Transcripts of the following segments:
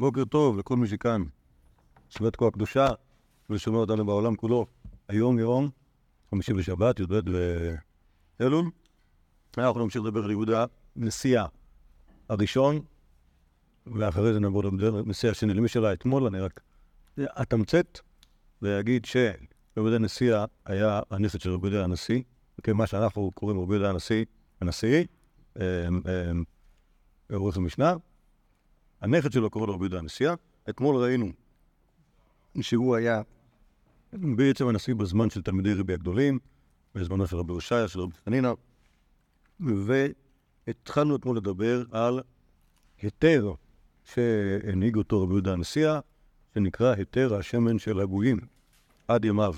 בוקר טוב לכל מי שכאן, שבת כה הקדושה, ושומע אותנו בעולם כולו. היום יום, חמישי בשבת, י"ב באלול. אנחנו נמשיך לדבר על יהודה נשיאה הראשון, ואחרי זה נעבור לדבר נשיאה השני. למי שלא אתמול, אני רק אתמצת ואגיד שיהודה נשיאה היה הנכד של רבי הנשיא, מה שאנחנו קוראים רבי הנשיא, הנשיא, עורך המשנה. הנכד שלו קורא לו רבי יהודה הנשיאה. אתמול ראינו שהוא היה בעצם הנשיא בזמן של תלמידי רבי הגדולים, בזמנו של רבי הושעיה, של רבי חנינא, והתחלנו אתמול לדבר על היתר שהנהיג אותו רבי יהודה הנשיאה, שנקרא היתר השמן של הגויים, עד ימיו.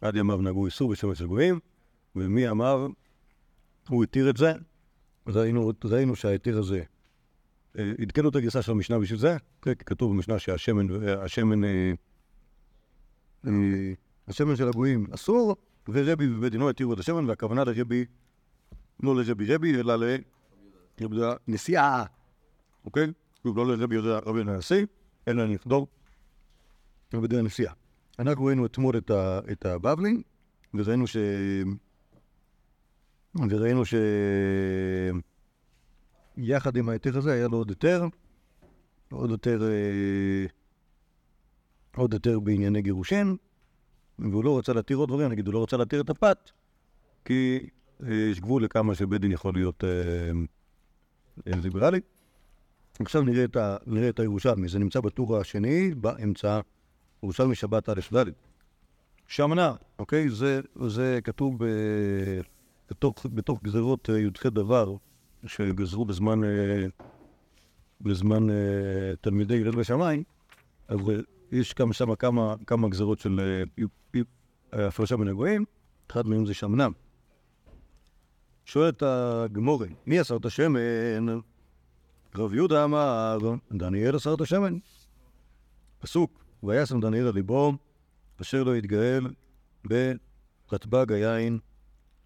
עד ימיו נהגו איסור בשמן של גויים, ומימיו הוא התיר את זה. ראינו, ראינו שההיתר הזה עדכנו את הגרסה של המשנה בשביל זה, כתוב במשנה שהשמן, השמן, השמן של הגויים אסור, ורבי ובית דינו התירו את השמן, והכוונה לרבי, לא לרבי רבי, אלא לרבי נשיאה, אוקיי? לא לרבי יהודה רבי הנשיא, אלא נכדור יהודה הנשיאה. אנחנו ראינו אתמול את הבבלי, וראינו ש... וראינו ש... יחד עם ההיתר הזה היה לו עוד היתר, עוד היתר, אה, עוד היתר בענייני גירושין, והוא לא רצה להתיר עוד דברים, נגיד הוא לא רצה להתיר את הפת, כי אה, יש גבול לכמה שבית דין יכול להיות אה, ליברלי. עכשיו נראה את, ה, נראה את הירושלמי, זה נמצא בטור השני, באמצע, ירושלמי שבת א' ד'. שמנה, אוקיי? זה, זה כתוב בתוך, בתוך גזרות י"ח דבר, שגזרו בזמן, אה, בזמן אה, תלמידי הלל ושמיים, אז יש כמה שמה כמה, כמה גזרות של אה, הפרשה בין הגויים, אחד מהם זה שמנם. שואלת הגמורי, מי אסר את השמן? רב יהודה אמר, דניאל אסר את השמן. פסוק, וישם דניאל על ליבו, אשר לא יתגאל ברטב"ג היין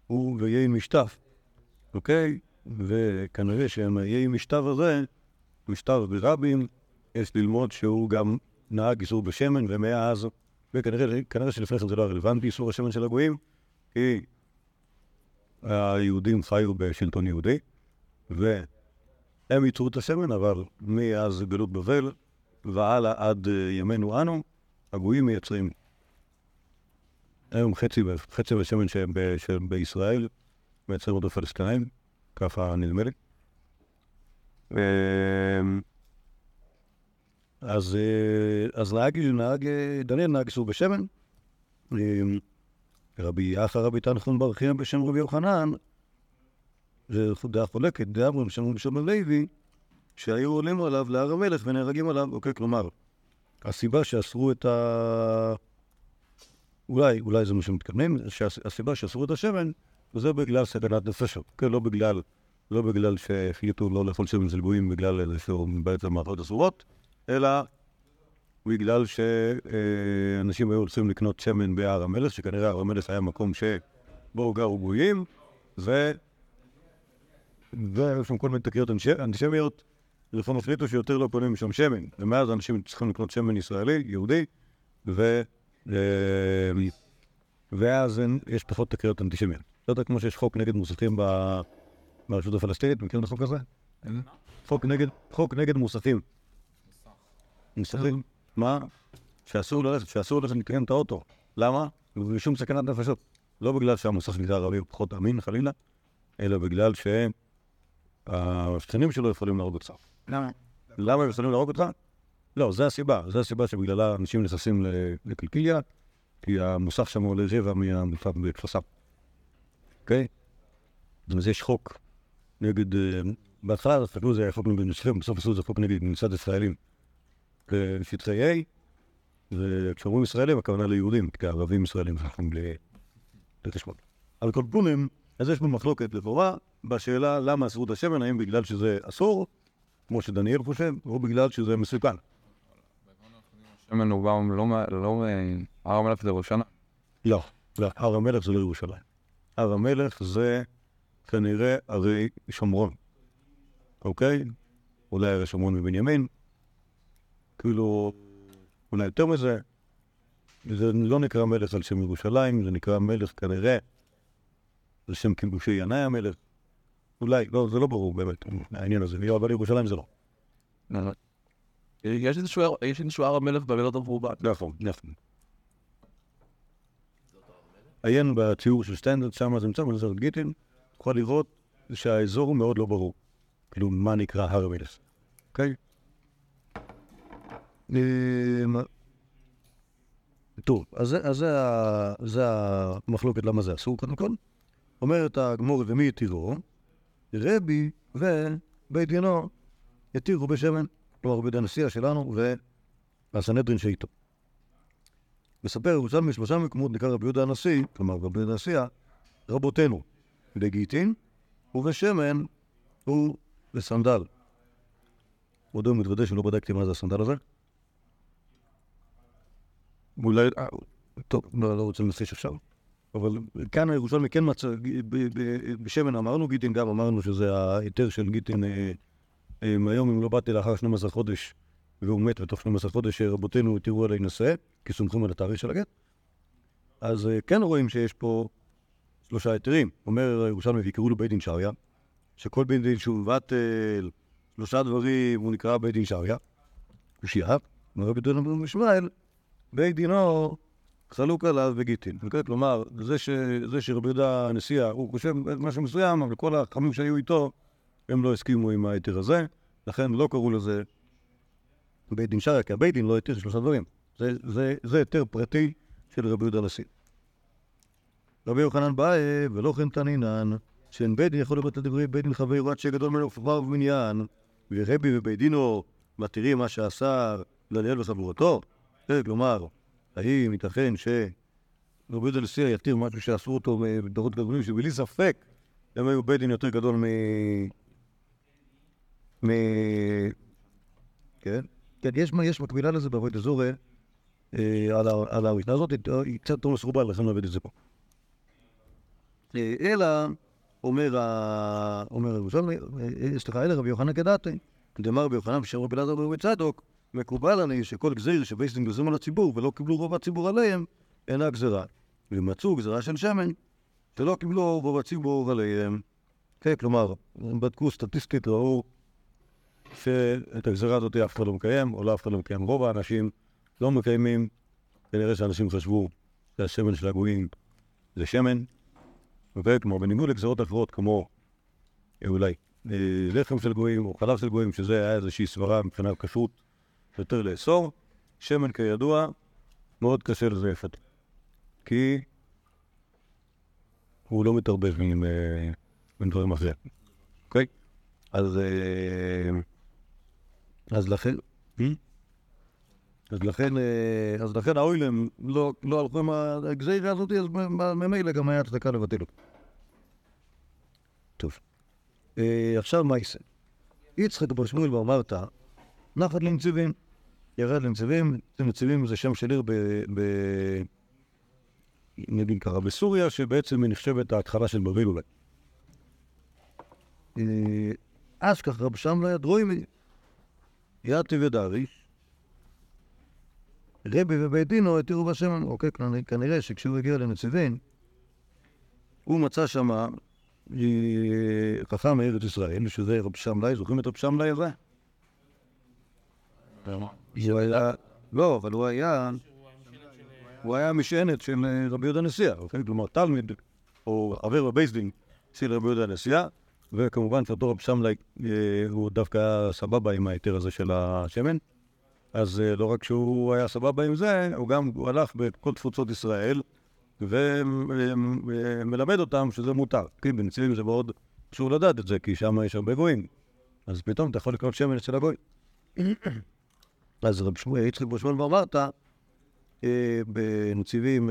וביין משטף. אוקיי? וכנראה שהאיי משטר הזה, משטר ברבים, יש ללמוד שהוא גם נהג איסור בשמן, ומאז, וכנראה שלפני כן זה לא רלוונטי, איסור השמן של הגויים, כי היהודים חיו בשלטון יהודי, והם ייצרו את השמן, אבל מאז גלות בבל והלאה עד ימינו אנו, הגויים מייצרים היום חצי, חצי בשמן שבישראל מייצרים אותו פלסטינאים. ככה נדמה לי. אמ, אז, אה, אז נהג, נהג, דניאל נהג איסור בשמן. אמ, רבי אחא רבי תנחון בר חייא בשם רבי יוחנן, זה דעה חולקת, דעה אמרים שם רבי שמעון לוי, שהיו עולים עליו להר המלך ונהרגים עליו, אוקיי, כלומר, הסיבה שאסרו את ה... אולי, אולי זה מה שמתכוונים, שהסיבה שאסרו את השמן וזה בגלל סכנת נפשות, כן, לא בגלל, לא בגלל שהחליטו לא לאכול שמן זלבויים בגלל איזשהו בעצם מערכות אסורות, אלא בגלל שאנשים היו רוצים לקנות שמן בהר המלך, שכנראה הר המלך היה מקום שבו גרו גויים, ו... והיו שם כל מיני תקריות אנטישמיות, לפעמים החליטו שיותר לא קונים משם שמן, ומאז אנשים צריכים לקנות שמן ישראלי, יהודי, ו... ואז יש פחות תקריות אנטישמיות. לא יודע, כמו שיש חוק נגד מוסכים ברשות הפלסטינית, מכירים את החוק הזה? חוק נגד, מוסכים. מוסכים? מה? שאסור ללכת, שאסור ללכת לקיים את האוטו. למה? בשום סכנת נפשות. לא בגלל שהמוסך נגזר ערבי הוא פחות אמין, חלילה, אלא בגלל שהשכנים שלו יכולים להרוג אותך. למה? למה הם יכולים להרוג אותך? לא, זו הסיבה. זו הסיבה שבגללה אנשים נכנסים לקלקיליה, כי המוסך שם עולה רבע מהמפעל בכפר אוקיי? אז יש חוק נגד... אה, בהתחלה חשבו זה היה חוק נגד נוצרים, בסוף עשו את זה חוק נגד מצד ישראלים. בשטחי A, וכשאומרים ישראלים, הכוונה ליהודים, כי הערבים ישראלים זכו לחשבון. על כל פונים, אז יש פה מחלוקת לכאורה בשאלה למה אסרו את השמן, האם בגלל שזה אסור, כמו שדניאל חושב, או בגלל שזה מסוכן. השמן הוא גם לא... הר המלך זה ירושלים? לא, לא, הר המלך זה לא ירושלים. הר המלך זה כנראה הרי שומרון, אוקיי? אולי הרי שומרון מבנימין, כאילו, אולי יותר מזה, זה לא נקרא מלך על שם ירושלים, זה נקרא מלך כנראה על שם כיבושי ינאי המלך. אולי, לא, זה לא ברור באמת, העניין הזה, אבל ירושלים זה לא. יש איזשהו יש איזשהו הר המלך בלילות המרובע. נכון, נכון. עיין בציור של סטנדרט, שם זה נמצא בנזרת גיטין, יכול לראות שהאזור הוא מאוד לא ברור. כאילו, מה נקרא הר המלך, אוקיי? אמ, טוב, אז זה- המחלוקת למה זה אסור, קודם כל. אומרת הגמור, ומי התירו? רבי ובית דינו התירו בשמן, כלומר בית הנשיאה שלנו והסנהדרין שאיתו. מספר ירושלמי שלושה מקומות נקרא רבי יהודה הנשיא, כלומר רבי יהודה הנשיאה, רבותינו בגיטין ובשמן הוא בסנדל. עוד היום מתוודה שלא בדקתי מה זה הסנדל הזה. אולי, אה, טוב, לא, לא רוצה לנסש עכשיו. אבל כאן הירושלמי כן מצא, בשמן אמרנו גיטין, גם אמרנו שזה ההיתר של גיטין אה, אה, היום אם לא באתי לאחר 12 חודש והוא מת בתוך 12 חודש, רבותינו התירו עלי נשא, כי סומכים על התאריך של הגט. אז אה, כן רואים שיש פה שלושה היתרים. אומר הירושלמי, ויקראו לו בית דין שריה, שכל בית דין שהוא מבטל שלושה דברים, הוא נקרא בית דין שריה. קושייה, אומר רבי דון בן ישמעאל, בית דינו חלוק עליו. אוקיי? כלומר, זה, ש, זה שרבי יהודה הנשיאה, הוא חושב משהו מסוים, אבל כל החכמים שהיו איתו, הם לא הסכימו עם ההיתר הזה, לכן לא קראו לזה בית דין שריה, כי הבית דין לא התיר שלושה דברים. זה, זה, זה היתר פרטי של רבי יהודה הנשיא. רבי יוחנן באי, ולא כן תנינן, שאין בית דין יכול לבטל דברי בית דין חבר יורד שגדול ממנו ופבר במניין, ורבי ובית דינו מתירים מה שעשה דניאל וחבורתו. זה, כלומר, האם ייתכן שרבי יהודה הנשיא יתיר משהו שעשו אותו בדורות גדולים, שבלי ספק הם היו בית דין יותר גדול מ... מ... כן? כן, יש, יש מקבילה לזה בעבודת אזורי, אה, על, המשנה הזאת, היא קצת יותר מסורבל, לכן נאבד את זה פה. אה, אלא, אומר, הירושלמי, אה, אה, סליחה, אלא רבי יוחנן כדעתי, דאמר רבי יוחנן בשם רבי אלעזר ברבי צדוק, מקובל עלי שכל גזיר שבייס דין גוזרים על הציבור ולא קיבלו רוב הציבור עליהם, אינה גזירה. ומצאו גזירה של שמן, שלא קיבלו רוב הציבור עליהם. כן, כלומר, בדקו סטטיסטית, ראו שאת הגזירה הזאת אף אחד לא מקיים, או לא אף אחד לא מקיים. רוב האנשים לא מקיימים, כנראה שאנשים חשבו שהשמן של הגויים זה שמן, וכמו בניגוד לגזירות אחרות כמו אה, אולי אה, לחם של גויים או חלב של גויים, שזה היה איזושהי סברה מבחינת כשרות יותר לאסור, שמן כידוע מאוד קשה לזייף אותו, כי הוא לא מתערבב עם, אה, דברים אחרים, אוקיי? אז, אז לכן, אז לכן, אה, אז לכן האוילם לא, לא הלכו עם הגזירה הזאת, אז ממילא גם היה הצדקה לבטל אותו. טוב. אה, עכשיו מה יישא? יצחק בר שמואל ואמרת, נחת לנציבים. ירד לנציבים, נציבים זה שם של עיר ב... ב... נגיד ככה, בסוריה, שבעצם היא נחשבת ההתחלה של בבל אולי. אה, אז כך רב שמלה יתי ודריש, רבי ובית דינו התירו בשם, אוקיי, כנראה- שכשהוא הגיע לנציבים, הוא מצא שם חכם מארץ ישראל, שזה רב שמלאי, זוכרים את רב שמלאי הזה? לא, אבל הוא היה, הוא היה משענת של אה, רבי יהודה נשיאה, אוקיי? כלומר תלמיד, או חבר בבית דין של רבי יהודה נשיאה, וכמובן שאותו רב שמלאי אה, הוא דווקא היה סבבה עם ההיתר הזה של השמן. אז אה, לא רק שהוא היה סבבה עם זה, הוא גם הוא הלך בכל תפוצות ישראל ומלמד אותם שזה מותר. כי בנציבים זה מאוד חשוב לדעת את זה, כי שם יש הרבה גויים. אז פתאום אתה יכול לקנות שמן אצל הגוי. אז רב שמואל, יצחק בו שמואל ואמרת, אה, בנציבים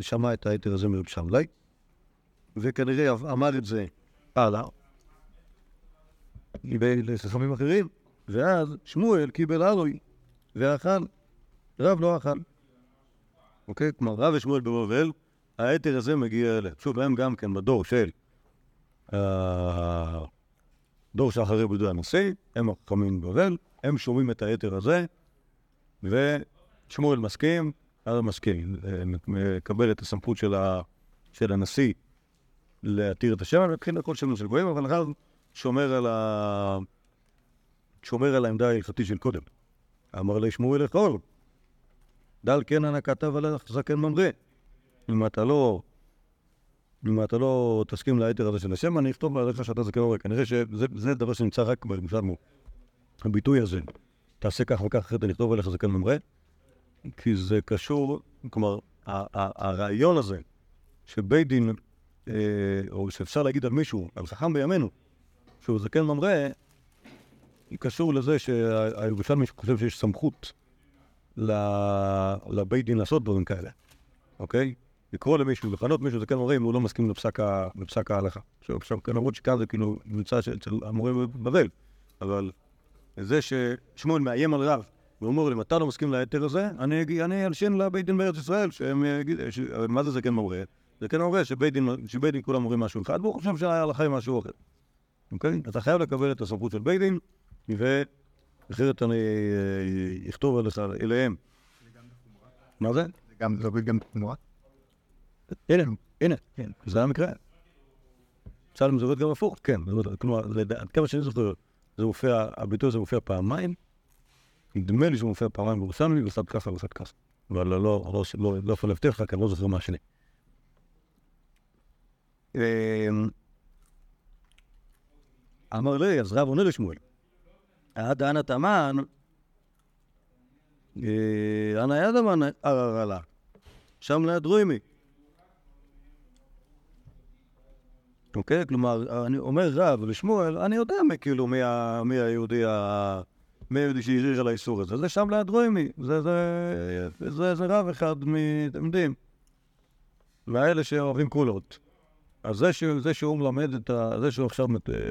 שמע את היתר הזה מרב שמלאי, וכנראה אמר את זה הלאה, לחכמים אחרים, ואז שמואל קיבל אלוי ואכל, רב לא אכל. אוקיי? כלומר, רב ושמואל בבבל, היתר הזה מגיע אליהם. שוב, הם גם כן בדור של... אה, דור שאחרי בדוי הנשיא, הם החכמים בבבל, הם שומעים את היתר הזה, ושמואל מסכים, אז מסכים, מקבל את הסמכות של, של הנשיא להתיר את השמן, מבחינת כל שמן של גויים, אבל הרב שומר על, ה... שומר על העמדה ההלכתית של קודם. אמר לי שמואל לאכול, דל כן אנא כתב עליך זקן ממרא. אם אתה לא... אם אתה לא תסכים ליתר הזה של השם, אני אכתוב עליך שאתה זקן ממרא. כנראה שזה דבר שנמצא רק בירושלמו. הביטוי הזה, תעשה כך וכך, אחרת אני אכתוב עליך זקן ממרא, כי זה קשור, כלומר, הרעיון הזה שבית דין, אה, או שאפשר להגיד על מישהו, על חכם בימינו, שהוא זקן ממרא, קשור לזה שהירושלמי חושב שיש סמכות לבית דין לעשות דברים כאלה, אוקיי? לקרוא למישהו, לכנות מישהו זקן ממרא אם הוא לא מסכים לפסק ההלכה. עכשיו, למרות שכאן זה כאילו נמצא אצל המורה בבבל, אבל זה ששמואל מאיים על רב, ואומר אם אתה לא מסכים להיתר הזה, אני אלשין לבית דין בארץ ישראל, שהם יגידו, מה זה זקן ממרא? זקן ממרא שבית דין כולם אומרים משהו אחד, והוא חושב שההלכה היא משהו אחר. אוקיי? אתה חייב לקבל את הסמכות של בית דין, ואחרת אני אה, אכתוב עליך, אליהם. מה זה? זה גם, זה גם תמורה? הנה, הנה, כן, זה המקרה. צלם זה עובד גם הפוך, כן, כלומר, עד כמה שאני זוכר, זה מופיע, הביטוי הזה מופיע פעמיים, נדמה לי שהוא מופיע פעמיים בירושלמי, וסת ככה וסת ככה. אבל לא, לא, לא, לא יכול להבטיח לך, כי אני לא זוכר מה השני. אמ, אמר לי, אז רב עונה לשמואל, עד אנה תמן, אה, אנא ידמן ערערה שם ליד רוימי. אוקיי? כלומר, אני אומר רב לשמואל, אני יודע כאילו מי היהודי ה... מי היהודי שהערער על האיסור הזה. זה שם ליד רוימי. זה, רב אחד. אתם יודעים. והאלה שאוהבים קולות. אז זה, ש... זה שהוא מלמד את ה... זה שהוא עכשיו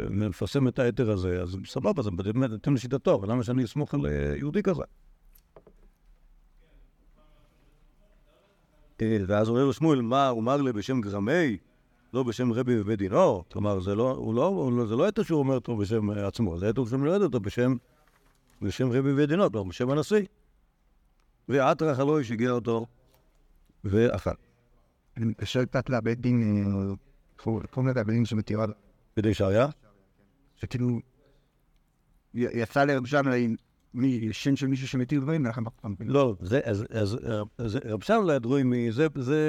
מפרסם את היתר הזה, אז סבבה, זה באמת אתם לשיטתו, אבל למה שאני אסמוך על אה, יהודי כזה? אה, ואז אומר שמואל, מה, הוא אמר לי בשם גרמי? לא בשם רבי ובית דינו, כלומר, זה לא, הוא לא, הוא לא, זה לא יתר שהוא אומר אותו בשם עצמו, זה יתר שהוא מלמד אותו בשם, בשם רבי ובית דינו, כלומר, בשם הנשיא. ואתרח הלוי שהגיע אותו ואכל. אני מתקשר קצת לבית דין, לזה הבית דין שמתירה. בדי שעריה? שכאילו, יצא לירושלים משן של מישהו שמתיר דברים, אנחנו לא, זה, אז, רב שלום לידרוי, זה, זה,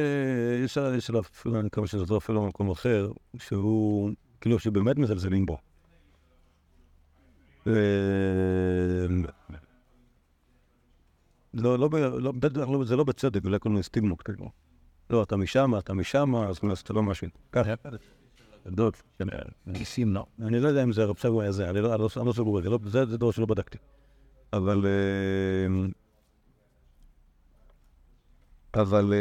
יש עליו, אפילו, אני מקווה שזה לא אפילו במקום אחר, שהוא, כאילו, שבאמת מזלזלים בו. לא, לא, לא, בטח לא, זה לא בצדק, אולי כל מיני סטיגמות כאילו. לא, אתה משם, אתה משם, אז אתה לא משהו. ככה. גדול. ניסים, לא. אני לא יודע אם זה רב סגו היה זה, אני לא סגור בזה, זה דור שלא בדקתי. אבל... אבל...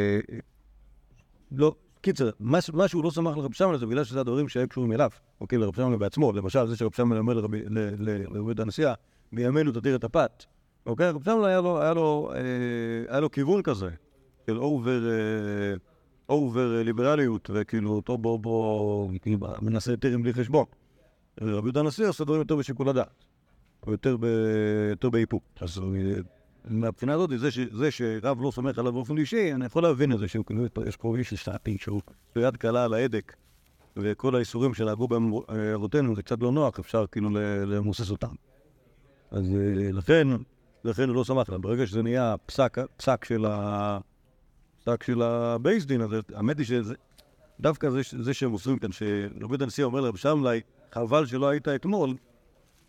לא, קיצר, מה שהוא לא שמח לרב שמלאי זה בגלל שזה הדברים שהיו קשורים אליו, אוקיי, לרב שמלאי בעצמו, למשל זה שרב שמלאי אומר לרבי הנשיאה, בימינו תתיר את הפת, אוקיי, רב שמלאי היה לו כיוון כזה, של over... over ליברליות, וכאילו, אותו בוא, בוא, מנסה יותר בלי חשבון. רבי יהודה הנשיא עושה דברים יותר בשיקול הדעת. או יותר, באיפוק. אז מהבחינה הזאת, זה, שרב לא סומך עליו באופן אישי, אני יכול להבין את זה, שיש פה איש שטעתי שהוא יד קלה על ההדק, וכל האיסורים שנהגו בהם זה קצת לא נוח, אפשר כאילו למוסס אותם. אז אה, לכן, לכן הוא לא שמח עליו. ברגע שזה נהיה פסק של ה... פסק של הבייסדין, אז האמת היא שזה... דווקא זה, זה שהם מוסרים כאן, שרבי הנשיא אומר לרב שמלאי, חבל שלא היית אתמול,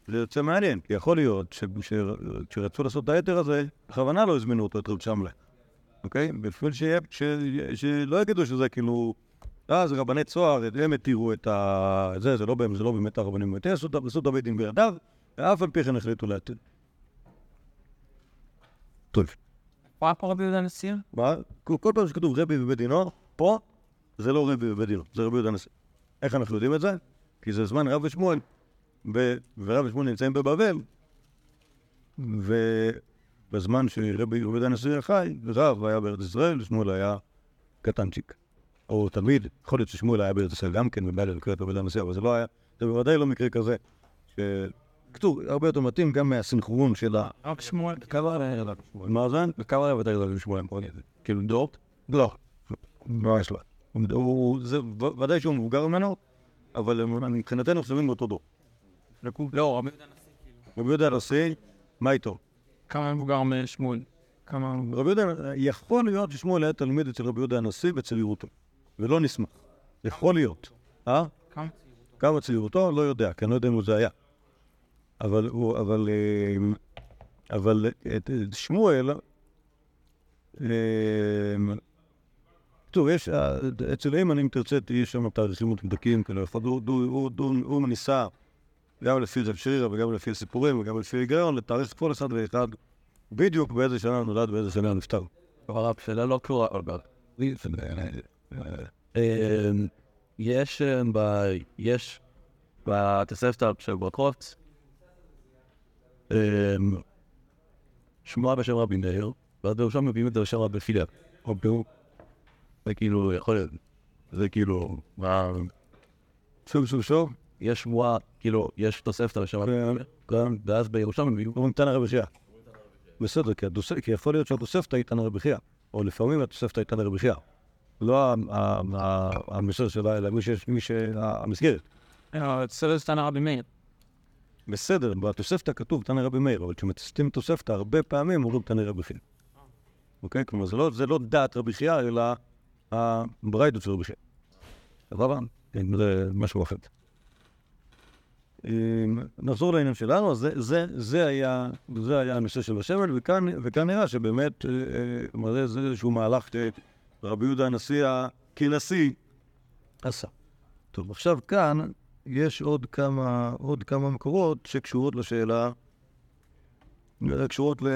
זה יוצא מעניין, כי יכול להיות שכשרצו לעשות את היתר הזה, בכוונה לא הזמינו אותו, את רב שמלה, אוקיי? בשביל שלא יגידו שזה כאילו, אה, זה רבני צוהר, הם התירו את ה... זה, זה לא, זה לא באמת הרבנים, הם עשו את הבית דין בידיו, ואף על פי כן החליטו להתיר. טוב. מה רבי יהודה הנשיא? מה? כל פעם שכתוב רבי בבית דינו, פה זה לא רבי בבית דינו, זה רבי יהודה הנשיא. איך אנחנו יודעים את זה? כי זה זמן רב ושמואל. ורב ושמואל נמצאים בבבל, ובזמן שרבי עובד הנשיא חי, רב היה בארץ ישראל, ושמואל היה קטנצ'יק. או תלמיד, יכול להיות ששמואל היה בארץ ישראל גם כן, ובא לקרוא את עובד הנשיא, אבל זה לא היה, זה בוודאי לא מקרה כזה, בקיצור, הרבה יותר מתאים גם מהסנכרון של ה... רק שמואל, כמה היה מה זה? וכמה היה ותגיד לו שמואל? כאילו דורט? לא. ממש לא. הוא- זה ודאי שהוא מבוגר ממנו, אבל מבחינתנו חושבים באותו דור. לא, רבי רבי יהודה הנשיא, מה איתו? כמה מבוגר משמואל? כמה... רבי יהודה, יכול להיות ששמואל היה תלמיד אצל רבי יהודה הנשיא בצעירותו, ולא נשמח. יכול להיות. אה? כמה? כמה צעירותו? לא יודע, כי אני לא יודע אם זה היה. אבל הוא, אבל, אה, אבל את את שמואל, אה, טוב, יש, אה, אצל אימן, אם תרצה, יש שם תאריכים מדויקים, כאילו, הוא- ניסה, גם לפי רב שרירא וגם לפי הסיפורים וגם לפי היגיון, לתאריך כל אחד ואחד בדיוק באיזה שנה נולד ובאיזה שנה נפטר. הרב, שאלה לא קשורה, אבל... אה, יש אה, ב... יש בתוספתא של ברכות אה, שמועה בשם רבי מאיר, ואז בראשם מביאים את זה בשם רבי פירוק. זה כאילו, יכול להיות, זה כאילו, מה... שוב, שוב, שוב, יש שמועה, כאילו, יש תוספתא בשם רבי מאיר, גם- ואז בירושלים מביאים אומרים תנא רבי חייא. בסדר, כי יכול להיות שהתוספתא היא תנא רבי חייא, או לפעמים התוספתא היא תנא רבי חייא. לא ה- ה- ה- המסר שלה, אלא מי שיש- מי שהמסגרת. סרט סטנה רבי מאיר. בסדר, בתוספתא כתוב תנא רבי מאיר, אבל כשמצטטים תוספתא, הרבה פעמים אומרים תנא רבי חייא. אוקיי? כלומר, זה לא- זה לא דעת רבי חייא, אלא הברייתות של רבי חייא. סבבה? כן, זה משהו אחר. אמ, נחזור לעניין שלנו, אז זה, זה, זה, היה, זה היה הנושא של השמן, וכאן, וכאן נראה שבאמת, אה, אה, כלומר, זה, זה איזשהו מהלך שרבי יהודה הנשיא, כנשיא, עשה. טוב, עכשיו כאן יש עוד כמה, עוד כמה מקורות שקשורות לשאלה, קשורות ל...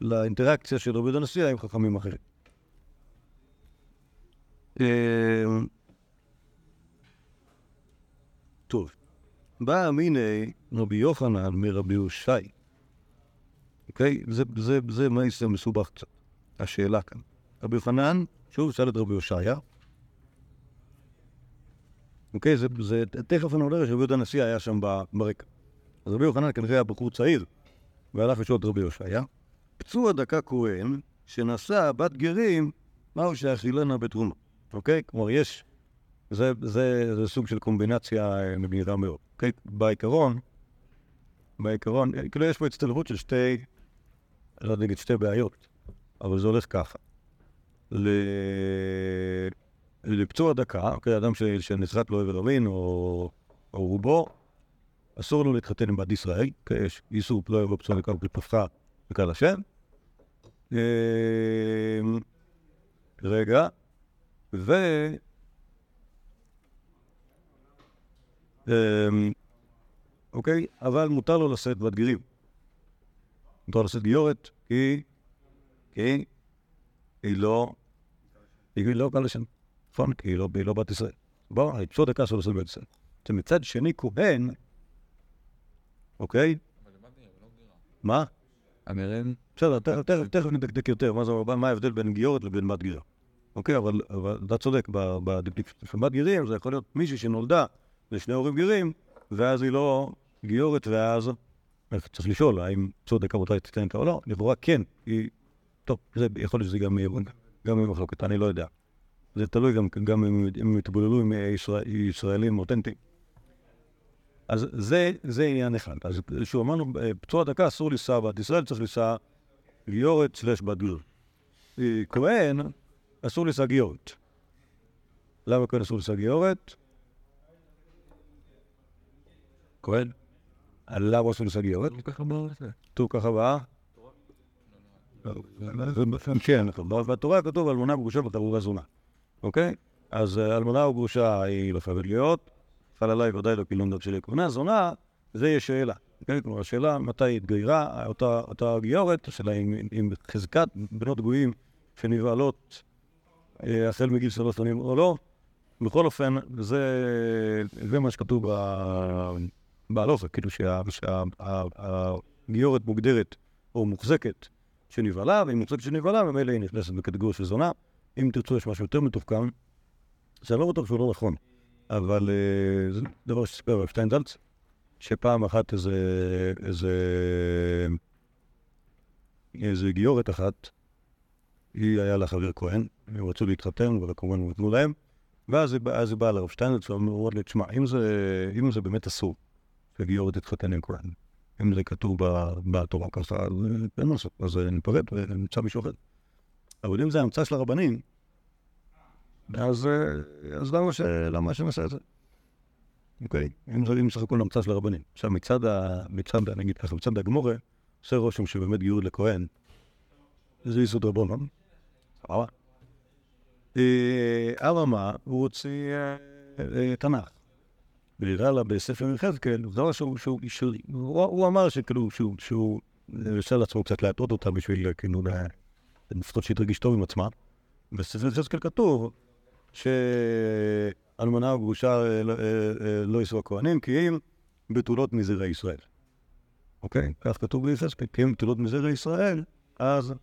לאינטראקציה של יהודה הנשיא עם חכמים אחרים. אמ, טוב, בא מיני רבי יוחנן מרבי יושי. אוקיי? זה, זה, זה מעשה מסובך קצת, השאלה כאן. רבי יוחנן, שוב, שאל את רבי יושעיה. אוקיי? זה, זה, תכף אני אומר שרבי יהודה הנשיא היה שם ברקע. אז רבי יוחנן כנראה היה בחור צעיר, והלך לשאול את רבי יושעיה. פצוע דקה כהן, שנשא בת גרים, מהו שאכילנה בתרומה. אוקיי? כלומר, יש זה, זה, זה סוג של קומבינציה אה, מגניבה מאוד. אוקיי? בעיקרון, בעיקרון, אה, כאילו יש פה הצטלבות של שתי, לא להגיד שתי בעיות, אבל זה הולך ככה. ל... לפצוע דקה, אוקיי, אדם ש... שנסחט לו איבר המין או, רובו, אסור לו להתחתן עם בת ישראל, אוקיי, יש איסור לא יבוא פצוע דקה ולפתחה בקהל השם. אה, רגע, ו... אמ, אוקיי? אבל מותר לו לשאת בת גרים. מותר לשאת גיורת, כי... כי... היא לא... היא לא קל לשם. נכון? כי היא לא, היא לא בת ישראל. בוא, דקה אסור לשאת בת ישראל. זה מצד שני כהן, אוקיי? מה? המרן, בסדר, תכף- נדקדק יותר, מה ההבדל בין גיורת לבין בת גרה. אוקיי, אבל אתה צודק, ב- בדקדוק של בת גרים זה יכול להיות מישהי שנולדה לשני הורים גרים, ואז היא לא גיורת, ואז צריך לשאול האם צודק אבותיי תיתן או לא, לכאורה כן, היא... טוב, זה, יכול להיות שזה גם יהיה גם יהיה מחלוקת, אני לא יודע. זה תלוי גם, גם אם הם יתבוללו עם ישראל, ישראלים אותנטיים. אז זה, זה עניין אחד. אז שוב, אמרנו, אה, פצוע דקה אסור לנסוע בת ישראל, צריך לנסוע גיורת סלש בת גר. אה, כהן, אסור לנסוע גיורת. למה כהן אסור לנסוע גיורת? כהן? למה אסור לנסוע גיורת? כתוב ככה באה? כן, נכון. בתורה כתוב אלמנה וגרושה וחבורה זונה. אוקיי? אז אה, אלמנה וגרושה היא לא חייבת להיות, חל עליי ודאי לא קילון דת שלי. כהונה זונה, זה יש שאלה. אוקיי? כלומר, השאלה מתי התגיירה אותה, אותה גיורת, השאלה אם, אם חזקת בנות גויים שנבעלות אה, החל מגיל שלוש שנים או לא. בכל אופן, זה, זה מה שכתוב ב- בהלוכה, כאילו שהגיורת מוגדרת או מוחזקת שנבעלה, ואם מוחזקת שנבעלה, ממילא היא נכנסת בקטגוריה של זונה. אם תרצו, יש משהו יותר מתוחכם, שאני לא בטוח שהוא לא נכון, אבל אה, זה דבר שסיפר הרב שטיינזלץ, שפעם אחת איזה, איזה, איזה גיורת אחת, היא היה לה חבר כהן, הם רצו להתחתן, וכמובן נתנו להם, ואז היא באה- לרב שטיינלץ ואומרת לי, תשמע, אם זה, אם זה באמת אסור, שגיורת תתחתן עם כהן, אם זה כתוב בתורה ככה, אז אין מה לעשות, אז ניפרד ונמצא מישהו אחר. אבל אם זה המצאה של הרבנים, אז, אה, אז למה, ש... למה שנעשה את זה? אוקיי, אם זה אם סך הכל המצאה של הרבנים. עכשיו, מצד ה... מצד, ה- נגיד ככה, מצד הגמורה, עושה רושם שבאמת גיור לכהן, זה יסוד רבונון. סבבה. אה, אממה, הוא הוציא אה, אה, תנ"ך. ונראה לה בספר יחזקאל, זה דבר שהוא, שהוא, הוא, אמר שכאילו, שהוא, שהוא, הרשה לעצמו קצת להטעות אותה בשביל, כאילו, לפחות שהיא תרגיש טוב עם עצמה. יחזקאל כתוב שאלמנה וגרושה אה, לא- אה, אה, לא יישאו הכהנים, כי אם בתולות מזרעי ישראל. אוקיי? כך כתוב ביחזקאל, כי אם בתולות מזרעי ישראל, אז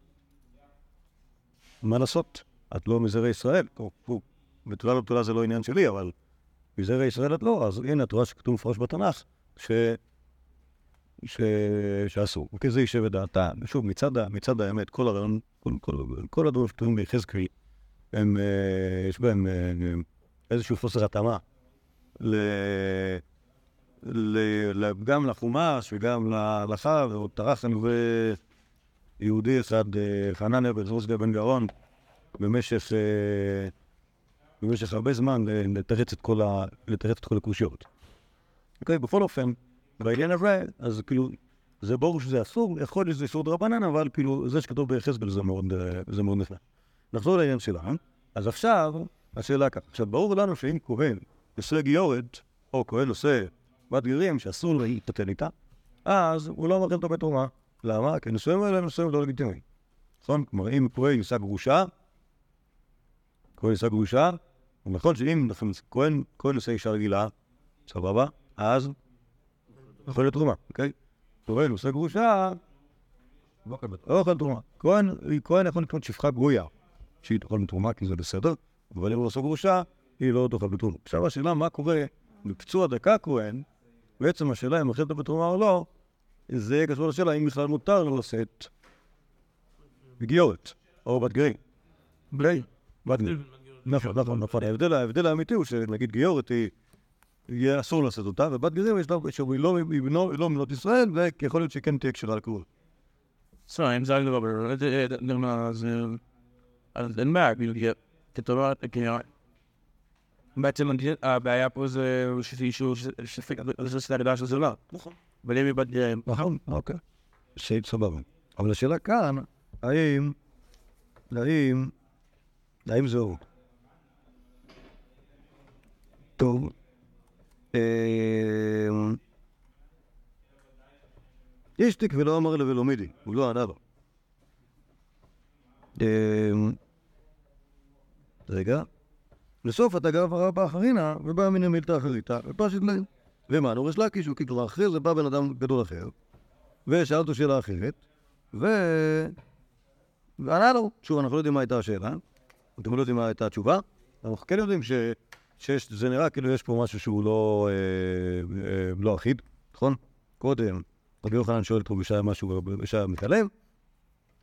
מה לעשות? את לא מזרעי ישראל. בתולה לא בתולה זה לא עניין שלי, אבל מזרע ישראל את לא, אז הנה, את רואה שכתוב מפורש בתנ"ך, ש... ש... שאסור. אוקיי, זה יישב את דעתה. ושוב, מצד. מצד האמת, כל הרעיון, כל, כל, כל הדברים שכתובים ביחזקאל, הם, אה, יש בהם אה, איזשהו חוסר התאמה ל... ל... ל... גם לחומש וגם להלכה, ועוד טרח לנו ויהודי אחד, אה, חנניה בן זרוסגה בן גאון, במשך... אה, במשך הרבה זמן לתרץ את כל, ה... את כל הקושיות. אוקיי, בכל אופן, בעניין הזה, אז כאילו, זה ברור שזה אסור, יכול להיות שזה איסור דרבנן, אבל כאילו, זה שכתוב ביחזקאל זה מאוד, אה, זה מאוד נפלא. נחזור לעניין שלה, אז עכשיו, השאלה ככה, עכשיו, ברור לנו שאם כהן עושה גיורת, או כהן עושה בת גרים שאסור להתחתן איתה, אז הוא לא מאכל אותו בתרומה. למה? כי נישואים האלה נישואים לא לגיטימיים. נכון? כלומר, אם כהן נישא גרושה, כהן נישא גרושה, נכון שאם אנחנו- כהן, עושה אישה רגילה, סבבה, אז יכול להיות תרומה, אוקיי? כהן עושה גרושה, לא אוכל תרומה. כהן, יכול לקנות שפחה גויה, שהיא תאכל בתרומה כי זה בסדר, אבל אם הוא עושה גרושה, היא לא תאכל בתרומה. עכשיו השאלה מה קורה בפצוע דקה כהן, בעצם השאלה אם אכלת בתרומה או לא, זה קשור לשאלה אם בכלל מותר לו לשאת גיורת, או בת גרים. בלי, בת גרים. נכון, נכון, נכון. ההבדל האמיתי הוא שנגיד גיורת היא, יהיה אסור לעשות אותה, ובת גרים יש לה, שהיא לא לא- לא מנות ישראל, ויכול להיות שהיא כן תהיה קשורה var bare, det er den altså, altså den mærke vil jeg, det var det kan jeg. בעצם הבעיה פה זה זה סדר דעה של זולה. נכון. אבל אם יבדל, נכון, אוקיי. סעיף סבבה. אבל השאלה כאן, האם, האם, האם זהו? טוב. אמ, יש תיק ולא אמר לו ולא מידי, הוא לא ענה לו. אמ, רגע. לסוף אתה גר וראה באחרינה, ובא מן המילתא אחריתה, ופשט להם. ומה, נורש לקיש הוא כאילו אחרי זה בא בן אדם גדול אחר, ושאל אותו שאלה אחרת, ו... וענה לו. שוב, אנחנו לא יודעים מה הייתה השאלה, אתם לא יודעים מה הייתה התשובה, אנחנו כן יודעים ש... שיש, זה נראה כאילו יש פה משהו שהוא לא, אה, אה, לא אחיד, נכון? קודם, רבי יוחנן שואל רבי ישעיה משהו, ישעיה מתעלם,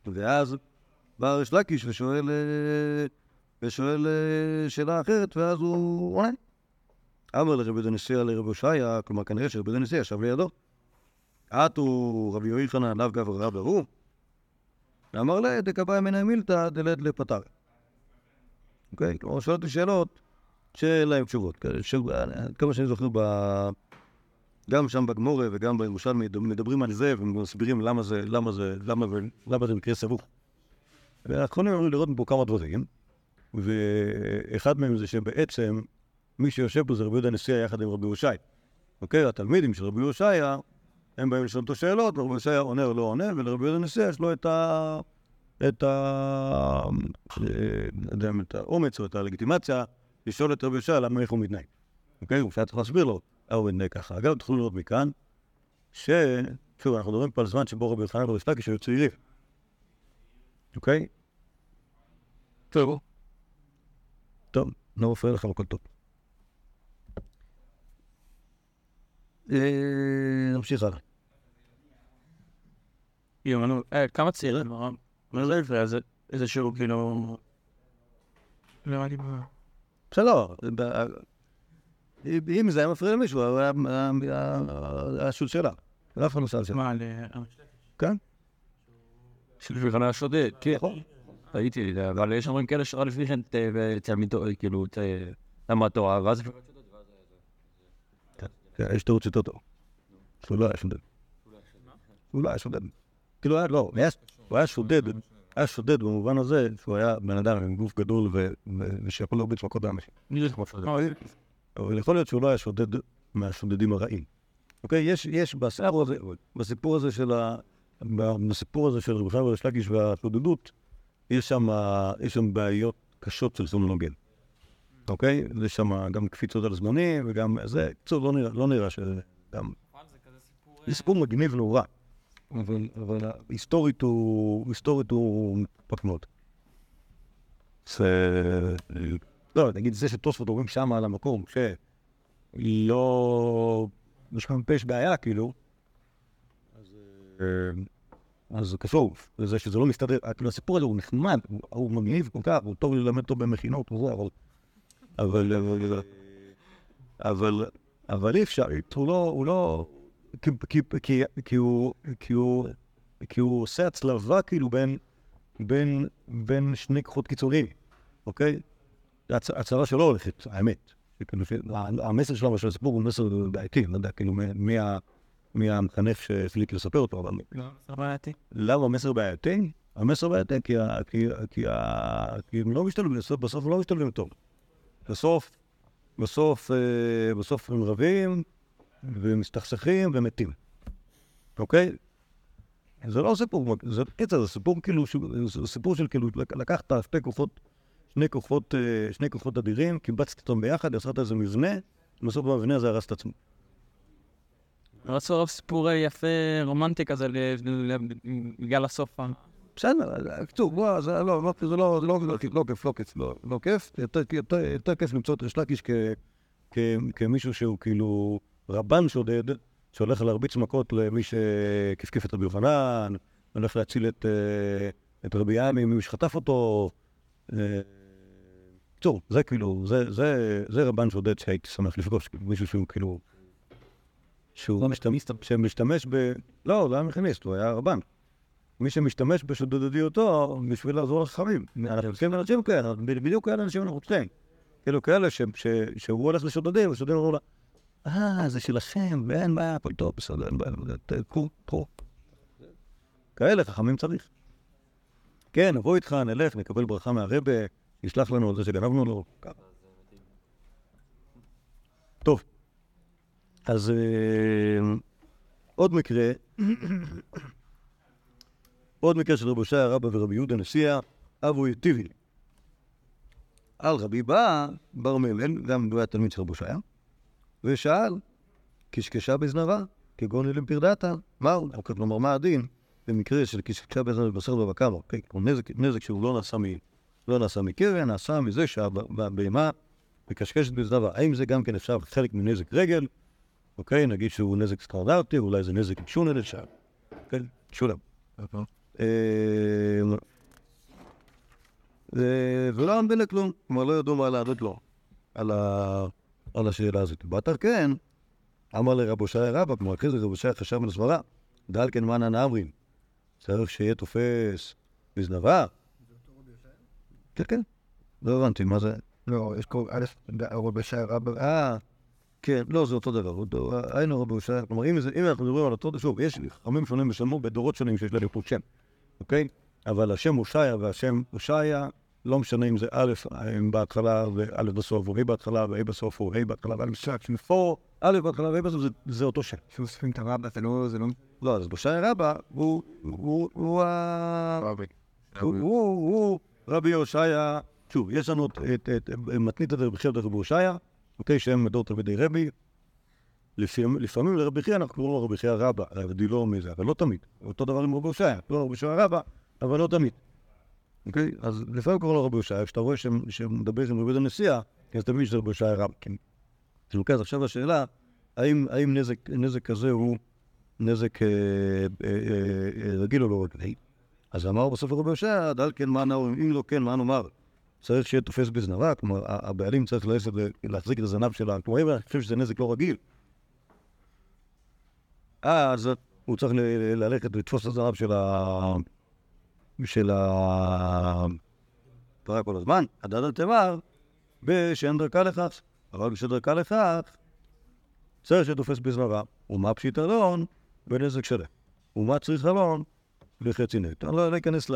ואז בא ריש לקיש ושואל, אה, ושואל אה, שאלה אחרת, ואז הוא עונה. אמר לרבי דנסיע לרבי הושעיה, כלומר כנראה שרבי דנסיע ישב לידו. עטו רבי יוחנן לאו גבר רב ההוא, ואמר לה, דקבאי מנה מילתא דלת לפתר. אוקיי? כלומר, שואל אותי שאלות שאין להם תשובות. כאלה, ש- כמה שאני זוכר, ב... גם שם בגמורה וגם בירושלמי מדברים על זה ומסבירים למה זה, למה זה, למה, זה- למה זה מקרה סבוך. ואנחנו יכולים לראות פה כמה דברים, ואחד מהם זה שבעצם מי שיושב פה זה רבי יהודה הנשיאה יחד עם רבי יושעי. אוקיי? התלמידים של רבי יושעי, הם באים לשאול אותו שאלות, ורבי יושעי עונה או לא עונה, ולרבי יהודה הנשיאה יש לו את ה... את ה... אה, לא את האומץ או את הלגיטימציה לשאול את רבי יושעי למה איך הוא מתנהג. אוקיי? הוא צריך להסביר לו למה הוא מתנהג ככה. אגב, תוכלו לראות מכאן, ש... שוב, אנחנו מדברים פה על זמן שבו רבי יוחנן ורבי סטקיש היו צעירים. אוקיי? טוב. טוב, לא מפריע לכם, הכל טוב. אה, נמשיך הלאה. אה, כמה צעירים, הרב? מה זה? איזה שהוא כאילו... לא, אני... בסדר. ב- אם זה היה מפריע למישהו, הוא היה- שול שאלה. ואף אחד לא שאל שאלה. מה, ל... כן? שלפי חנה שודד, כן. נכון. ראיתי, אבל יש אומרים כאלה שראה לפני כן תלמידו, כאילו, למד תורה, ואז... כן, יש תירוץ יותר טוב. שהוא לא היה שודד. הוא לא היה שודד. כאילו, לא, הוא היה שודד, היה שודד במובן הזה שהוא היה בן אדם עם גוף גדול ושיכול להרביץ מכות לאנשים. נראה כמו שודד. אבל יכול להיות שהוא לא היה שודד מהשודדים הרעים. אוקיי? יש, יש בסיפור הזה, בסיפור הזה של ה... בסיפור הזה של וריש לקיש והשודדות, יש שם, בעיות קשות של סומנוגן. אוקיי? יש שם גם קפיצות על זמנים וגם זה, בקיצור, לא לא נראה שזה גם... זה סיפור מגניב נורא, אבל, אבל היסטורית הוא, היסטורית הוא מפק מאוד. זה... לא, נגיד זה שתוספות אומרים שם על המקום, שלא... יש לך יש בעיה, כאילו, אז, זה קשור לזה שזה לא מסתדר. כאילו, הסיפור הזה הוא נחמד, הוא- מגניב כל כך, הוא טוב ללמד אותו במכינות וזה, אבל... אבל... אבל... אי אפשר, הוא לא... לא... כי, הוא, כי, הוא, עושה הצלבה כאילו בין, בין, בין שני כוחות קיצוניים, אוקיי? הצ- הצהרה שלו הולכת, האמת. המסר שלו של הסיפור הוא מסר בעייתי, לא יודע, כאילו, מי- המחנך שהחליט לספר אותו, אבל לא, זה בעייתי. למה המסר בעייתי? המסר בעייתי כי, כי, כי, כי הם לא משתלבים, בסוף, בסוף הם לא משתלבים טוב. בסוף, בסוף, אה, בסוף הם רבים ומסתכסכים ומתים, אוקיי? זה לא סיפור, זה קיצר, זה סיפור כאילו, זה סיפור של כאילו, לק- לקחת שתי כוחות, שני כוחות, אה, שני כוחות אדירים, קיבצת אותם ביחד, יצרת איזה מבנה, ובסוף במבנה הזה הרס את עצמו. רצו רב סיפור יפה, רומנטי כזה, בגלל הסוף. בסדר, בקיצור, לא, זה לא, לא, זה לא, זה לא, לא, כיף, לא כיף, לא כיף, לא, לא כיף. יותר, כיף למצוא את ריש לקיש כ, כ, כמישהו שהוא כאילו רבן שודד, שהולך להרביץ מכות למי שכפכף את רבי יוחנן, הולך להציל את, אה, את רבי ימי ממי שחטף אותו. אה, בקיצור, זה כאילו, זה, זה, זה רבן שודד שהייתי שמח לפגוש, כאילו, מישהו שהוא כאילו... שהוא משתמש, שמשתמש ב... לא, לא היה מכניסט, הוא היה רבן. מי שמשתמש בשודדודיותו בשביל לעזור לחכמים. אנחנו צריכים אנשים כאלה, בדיוק כאלה אנשים אנחנו צריכים. כאילו כאלה שהוא הולך לשודדים, ושודדים אמרו לה, אה, זה שלכם, ואין בעיה, הכל טוב, בסדר, אין בעיה, קחו, קחו. כאלה חכמים צריך. כן, נבוא איתך, נלך, נקבל ברכה מהרבה, ישלח לנו על זה שגנבנו לו. טוב, אז אה, עוד מקרה, עוד מקרה של רבי הושע רבא ורבי יהודה נשיאה, אבו יטיבי. על רבי בא בר מלל, גם הוא היה תלמיד של רבי הושע, ושאל, קשקשה בזנבה, כגון אלים פרדתה, מהו? כלומר, מה הדין במקרה של קשקשה בזנבה בבשר ובקר, אוקיי? כמו נזק, נזק שהוא לא נעשה, מ, לא נעשה מקרן, נעשה מזה שהבהמה מקשקשת בזנבה. האם זה גם כן אפשר חלק מנזק רגל? אוקיי, נגיד שהוא נזק סטנדרטי, אולי זה נזק שונה לשם. כן, שולם. אה, ו- ולא עמדו לכלום, כלומר לא ידעו מה לענות לו על ה- על השאלה הזאת. באתר כן, אמר לרב הושעיה רבא, אחרי זה רב הושעיה חשב על הסברה, דל כן מנה נאמרין, צריך שיהיה תופס בזנבה. כן, כן, לא הבנתי, מה זה? לא, יש כל... א', רבי ישעיה רבא... אה, כן, לא, זה אותו דבר. היינו רבי הושעיה, כלומר, אם אנחנו מדברים על אותו, שוב, יש חכמים שונים ושלמו בדורות שונים שיש להם שם, אוקיי? אבל השם הושעיה והשם הושעיה, משנה אם זה א', בהתחלה וא' בסוף, או ה' בהתחלה וה' בסוף, או ה' בהתחלה וא' בסוף, פה א' בהתחלה וה' בסוף, זה- אותו שם. שאוספים את הרבא, זה לא... זה לא... לא, אז הושעיה רבה, הוא- ה... רבי. הוא, רבי הושעיה, שוב, יש לנו את, את, את מתנית את רבי חייא ורבי הושעיה, אוקיי, שהם מדור תלמידי רבי. לפעמים, לרבי חייא אנחנו קוראים לו רבי חייא רבא, רבי לא מזה, אבל לא תמיד. אותו דבר עם רבי הושעיה, לא רבי הושעיה רבא, אבל לא תמיד. אוקיי? אז לפעמים קוראים לו רבי הושעיה, כשאתה רואה שהם- שהם מדבר עם רבי הנשיאה, אז אתה שזה רבי הושעיה רבא, כן. אז עכשיו השאלה, האם, נזק, כזה הוא נזק אה, אה, אה, רגיל או לא רגיל? אז אמר בסוף רבי יושע, דל כן מה נאמר, אם לא כן, מה נאמר? צריך שיהיה תופס בזנבה, כלומר, הבעלים צריך להחזיק את הזנב שלה, כלומר, אני חושב שזה נזק לא רגיל, אז הוא צריך ללכת לתפוס את הזנב של ה... של ה... פרה כל הזמן, הדד תמר, בשאין דרכה לכך, אבל בשאין דרכה לכך, צריך שתופס בזנבה, ומה פשיטלון בנזק שלה, ומה צריך אלון בחצי נט. אני לא אכנס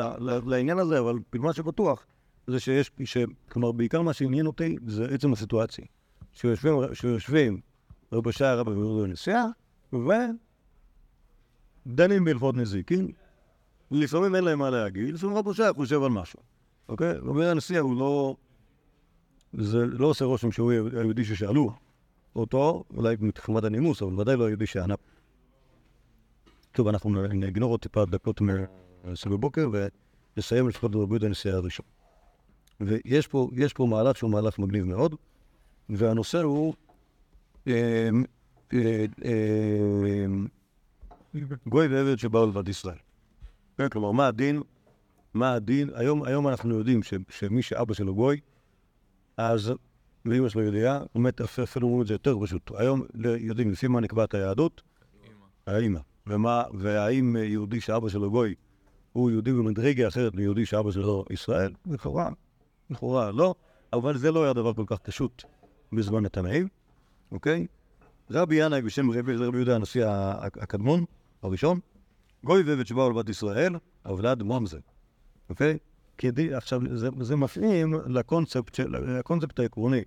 לעניין הזה, אבל מה שבטוח זה שיש, ש... כלומר, בעיקר מה שעניין אותי זה עצם הסיטואציה. שיושבים, שיושבים רבי ויהודה נסיעה, ודנים בהלכות נזיקין, לפעמים אין להם מה להגיד, לפעמים רבי שער חושב על משהו, אוקיי? רבי הנשיאה הוא לא... זה לא עושה רושם שהוא היהודי ששאלו אותו, אולי מתחמת הנימוס, אבל ודאי לא היהודי שענה. טוב, אנחנו נגנור עוד טיפה דקות מסביב בוקר ונסיים לפחות יהודה הנשיאה הראשון. ויש פה, פה מהלך שהוא מהלך מגניב מאוד, והנושא הוא אה, אה, אה, גוי ועבד שבאו לבד ישראל. כן, כלומר, מה הדין? מה הדין? היום, היום אנחנו יודעים ש, שמי שאבא שלו גוי, אז, ואמא שלו יהודייה, באמת אפילו אומרים את זה יותר פשוט. היום יודעים לפי מה נקבעת היהדות? האמא. ומה, והאם יהודי שאבא שלו גוי הוא יהודי במדרגה אחרת מיהודי שאבא שלו ישראל? לכאורה, לכאורה לא, אבל זה לא היה דבר כל כך פשוט בזמן התנאים, אוקיי? רבי ינאי בשם רבי, זה רבי יהודה הנשיא הקדמון, הראשון, גוי ועבד שבאו לבת ישראל, אבלד ממזר, אוקיי? כדי, עכשיו, זה, זה מפעים לקונספט, לקונספט העקרוני,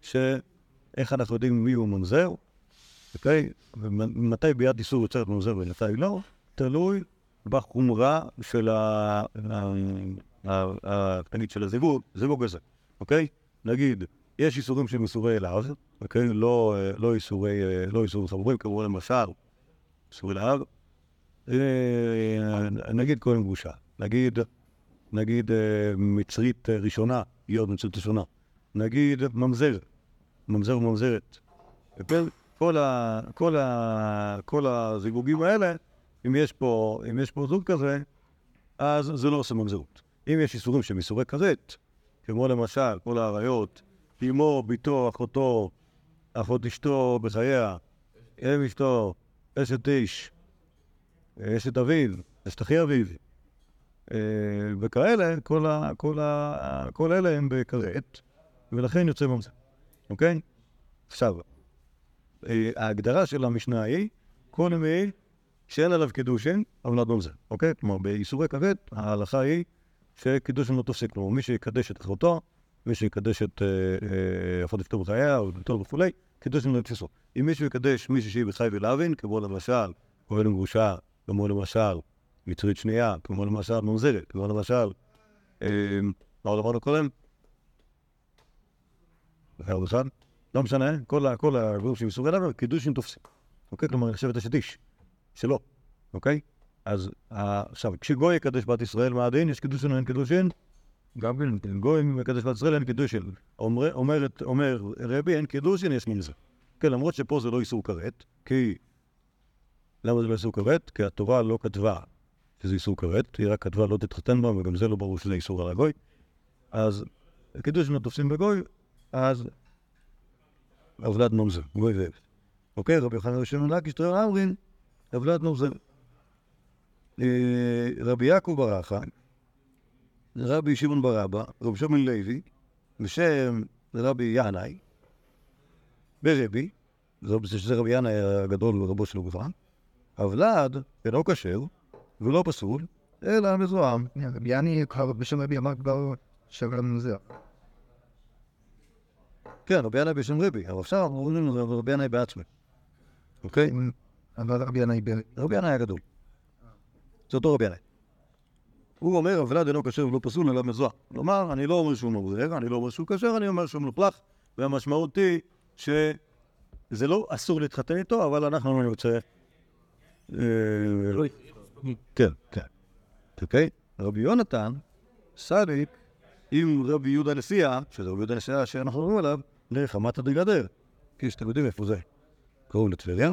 שאיך אנחנו יודעים מי הוא ממזר, אוקיי? ומתי ביד איסור יוצרת ממזר ומתי לא, תלוי בחומרה של ה... הקטנית של הזיווג, זיווג הזה, אוקיי? נגיד, יש איסורים שהם איסורי אליו, אוקיי? לא, לא איסורי, לא איסורים חמורים, כמו למשל, איסורי להב. נגיד כהן גרושה, נגיד, נגיד מצרית ראשונה, היא עוד מצרית ראשונה, נגיד ממזר, ממזר וממזרת. כל, ה, כל, ה, כל הזיווגים האלה, אם יש פה, אם יש פה זוג כזה, אז זה לא עושה ממזרות. אם יש איסורים שהם איסורי כרת, כמו למשל כל האריות, אמו, בתו, אחותו, אחות אשתו בחייה, אם אשתו, אשת איש, אשת אביו, אשת אחי אביו, אה, וכאלה, כל, ה, כל, ה, כל אלה הם בכרת, ולכן יוצא ממזר, אוקיי? עכשיו, אה, ההגדרה של המשנה היא, כל מי שאין עליו קידושין, אבל נדון ממזר, אוקיי? כלומר, באיסורי כרת, ההלכה היא שקידושין לא תופסק, כלומר, מי שיקדש את אחותו, מי שיקדש את אחות אשתו בחייה, או ביתו וכולי, קידושין לא יתפסו. אם מישהו יקדש מישהו שהיא בחי ולהבין, כמו למשל, כהן גרושה, כמו למשל, מצרית שנייה, כמו למשל ממזרת, כמו למשל, אה, מה עוד אמרנו קודם? לא משנה, כל של איסורי דבר, קידושין תופסים. אוקיי? כלומר, נחשבת אשת איש, שלא, אוקיי? אז עכשיו, כשגוי יקדש בת ישראל, מה הדין? יש קידושין או אין קידושין? גם כן, גוי מקדש בת ישראל, אין קידושין. אומר רבי, אין קידושין, יש מזה. כן, למרות שפה זה לא איסור כרת, כי... למה זה לא איסור כרת? כי התורה לא כתבה שזה איסור כרת, היא רק כתבה לא תתחתן בה, וגם זה לא ברור שזה איסור על הגוי. אז קידושין לא תופסים בגוי, אז אבלד ממזר, גוי ועבד. אוקיי, רבי יוחנן ראשון לקיש, תראה אמרין, אבלד ממזר. רבי יעקב ברכה, רבי שמעון ברבא, רבי שמעון לוי, בשם רבי ינאי, ברבי, שזה רבי ינאי הגדול ורבו של גופן, אבלד אינו כשר ולא פסול, אלא מזוהם. רבי ינאי בשם רבי אמר כבר שבר מזר. כן, רבי ינאי בשם רבי, אבל עכשיו אנחנו אומרים לו רבי ינאי בעצמי. אוקיי? אבל רבי ינאי... רבי ינאי הגדול. זה אותו רבי ינאי. הוא אומר, הוולד אינו כשר ולא פסול אלא מזוהה. כלומר, אני לא אומר שהוא מבריח, אני לא אומר שהוא כשר, אני אומר שהוא מלוכלך, והמשמעות היא שזה לא אסור להתחתן איתו, אבל אנחנו נרצה... כן, כן. אוקיי? רבי יונתן, סדיק, עם רבי יהודה נשיאה, שזה רבי יהודה נשיאה שאנחנו אומרים עליו, לחמת הדגדר. כי שאתם יודעים איפה זה. קרוב לטבריה,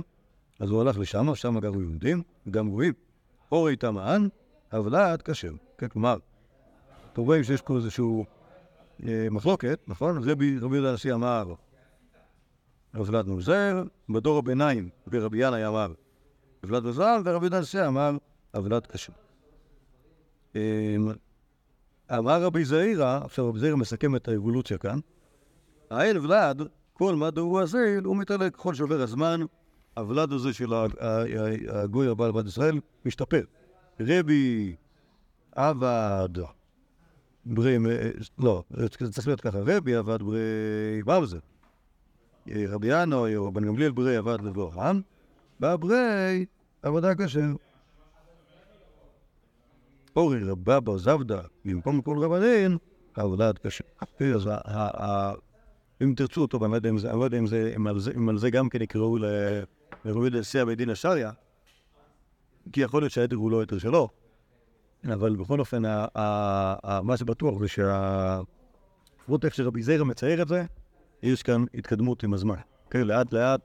אז הוא הלך לשם, שם גרו יהודים, גם גויים. אורי תמהן, הבלעת כשר. כן, כלומר, אתם רואים שיש פה איזשהו אה, מחלוקת, נכון? רבי רבי יהודה הנשיא אמר, הבלעת ממזר, בדור הביניים ורבי ינאי אמר, הבלעת מזל, ורבי הנשיא אמר, הבלעת כשר. אה, אמר רבי זעירא, עכשיו רבי זעירא מסכם את האבולוציה כאן, האל ולד, כל מה דורו הזה, הוא מתעלה ככל שעובר הזמן, הוולד הזה של הגוי הבעל בת ישראל משתפר. רבי עבד, ברי, לא, זה צריך להיות ככה, רבי עבד ברי בבזר. רבי ינוי או בן גמליאל ברי עבד לבורם, בברי עבודה כשר. אורי רבבה זבדה, במקום כל רבנין, עבודה כשר. אז ה- ה- ה- אם תרצו אותו, אני לא יודע אם לא על זה, גם כן יקראו ל- לרבי יהודה נשיאה בית דין השריה, כי יכול להיות שההיתר הוא לא היתר שלו, אבל בכל אופן, מה שבטוח זה שה... לפחות איך שרבי זיירה מצייר את זה, יש כאן התקדמות עם הזמן. כן, לאט לאט,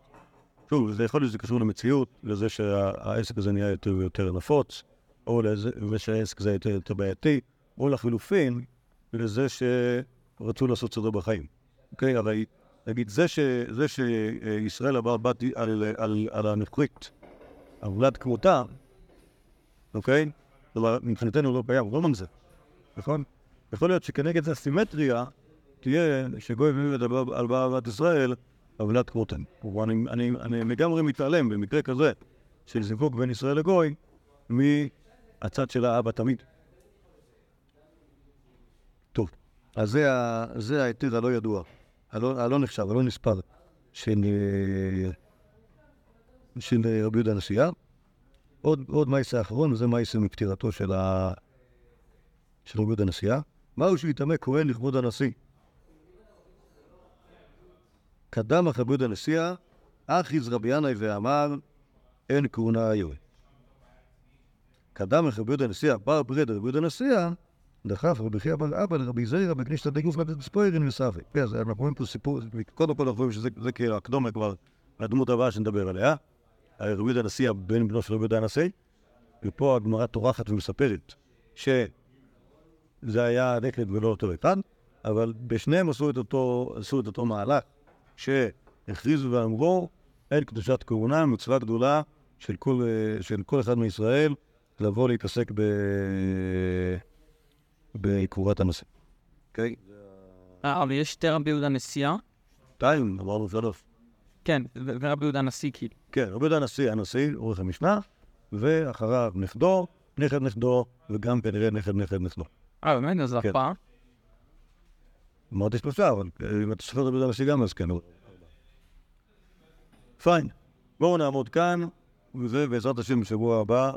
שוב, זה יכול להיות שזה קשור למציאות, לזה שהעסק הזה נהיה יותר ויותר נפוץ, או לזה שהעסק הזה יותר יותר בעייתי, או לחילופין, לזה שרצו לעשות סדר בחיים. אוקיי, הרי נגיד, זה, ש, זה שישראל עבר בת על, על, על הנוכרית, עבודת כמותה, אוקיי? כלומר, מבחינתנו לא קיים, לא ממזר, נכון? יכול להיות שכנגד הסימטריה תהיה שגוי ומדבר על בעל בת ישראל, כמותנו. כלומר, אני, אני, אני לגמרי מתעלם במקרה כזה של זיווג בין ישראל לגוי מהצד של האבא תמיד. טוב, אז זה, זה ההיתר הלא ידוע, הלא, הלא נחשב, הלא נספר של, של רבי יהודה הנשיאה. עוד, עוד מייסה האחרון, וזה מייסה מפטירתו של, ה... של רבי יהודה הנשיאה. מהו שיטמא כהן לכבוד הנשיא? קדם רבי יהודה הנשיאה, אחיז רבי ינאי ואמר, אין כהונה היום. קדם רבי יהודה הנשיאה, בר ברד רבי הנשיאה, דחף רבי חייא בר אבא לרבי זיירא בקנישתא דגוף ספוירין וסאבי. כן, אז אנחנו רואים פה סיפור, קודם כל אנחנו רואים שזה זה כהקדומה כבר לדמות הבאה שנדבר עליה. רבי יהודה בן בנו של רבי יהודה הנשיא, ופה הגמרא טורחת ומספרת שזה היה נקד ולא אותו אחד, אבל בשניהם את אותו, עשו את אותו מהלך, שהכריזו ואמרו, אין קדושת כהונה, מצווה גדולה של כל, אה, של כל אחד מישראל לבוא להתעסק ב... בקבורת הנשיא. אוקיי? אה, אבל יש שתי רבי יהודה נשיאה? שתיים, אמרנו שלוש. כן, ורבי יהודה נשיא כאילו. כן, רבי יהודה הנשיא, הנשיא, עורך המשנה, ואחריו נכדו, נכד נכדו, וגם כנראה נכד נכד נכדו. אה, באמת? אז כן. אמרתי שלושה, אבל אם אתה סופר יהודה הנשיא גם, אז כן. פיין. בואו נעמוד כאן, וזה בעזרת השם בשבוע הבא.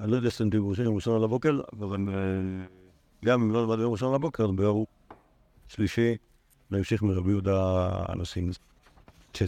אני לא יודע שאתם תראו ראשון על הבוקר, אבל אה, גם אם לא נלמד ביום ראשון על הבוקר, ביום שלישי נמשיך מרבי יהודה הנשיא. כן.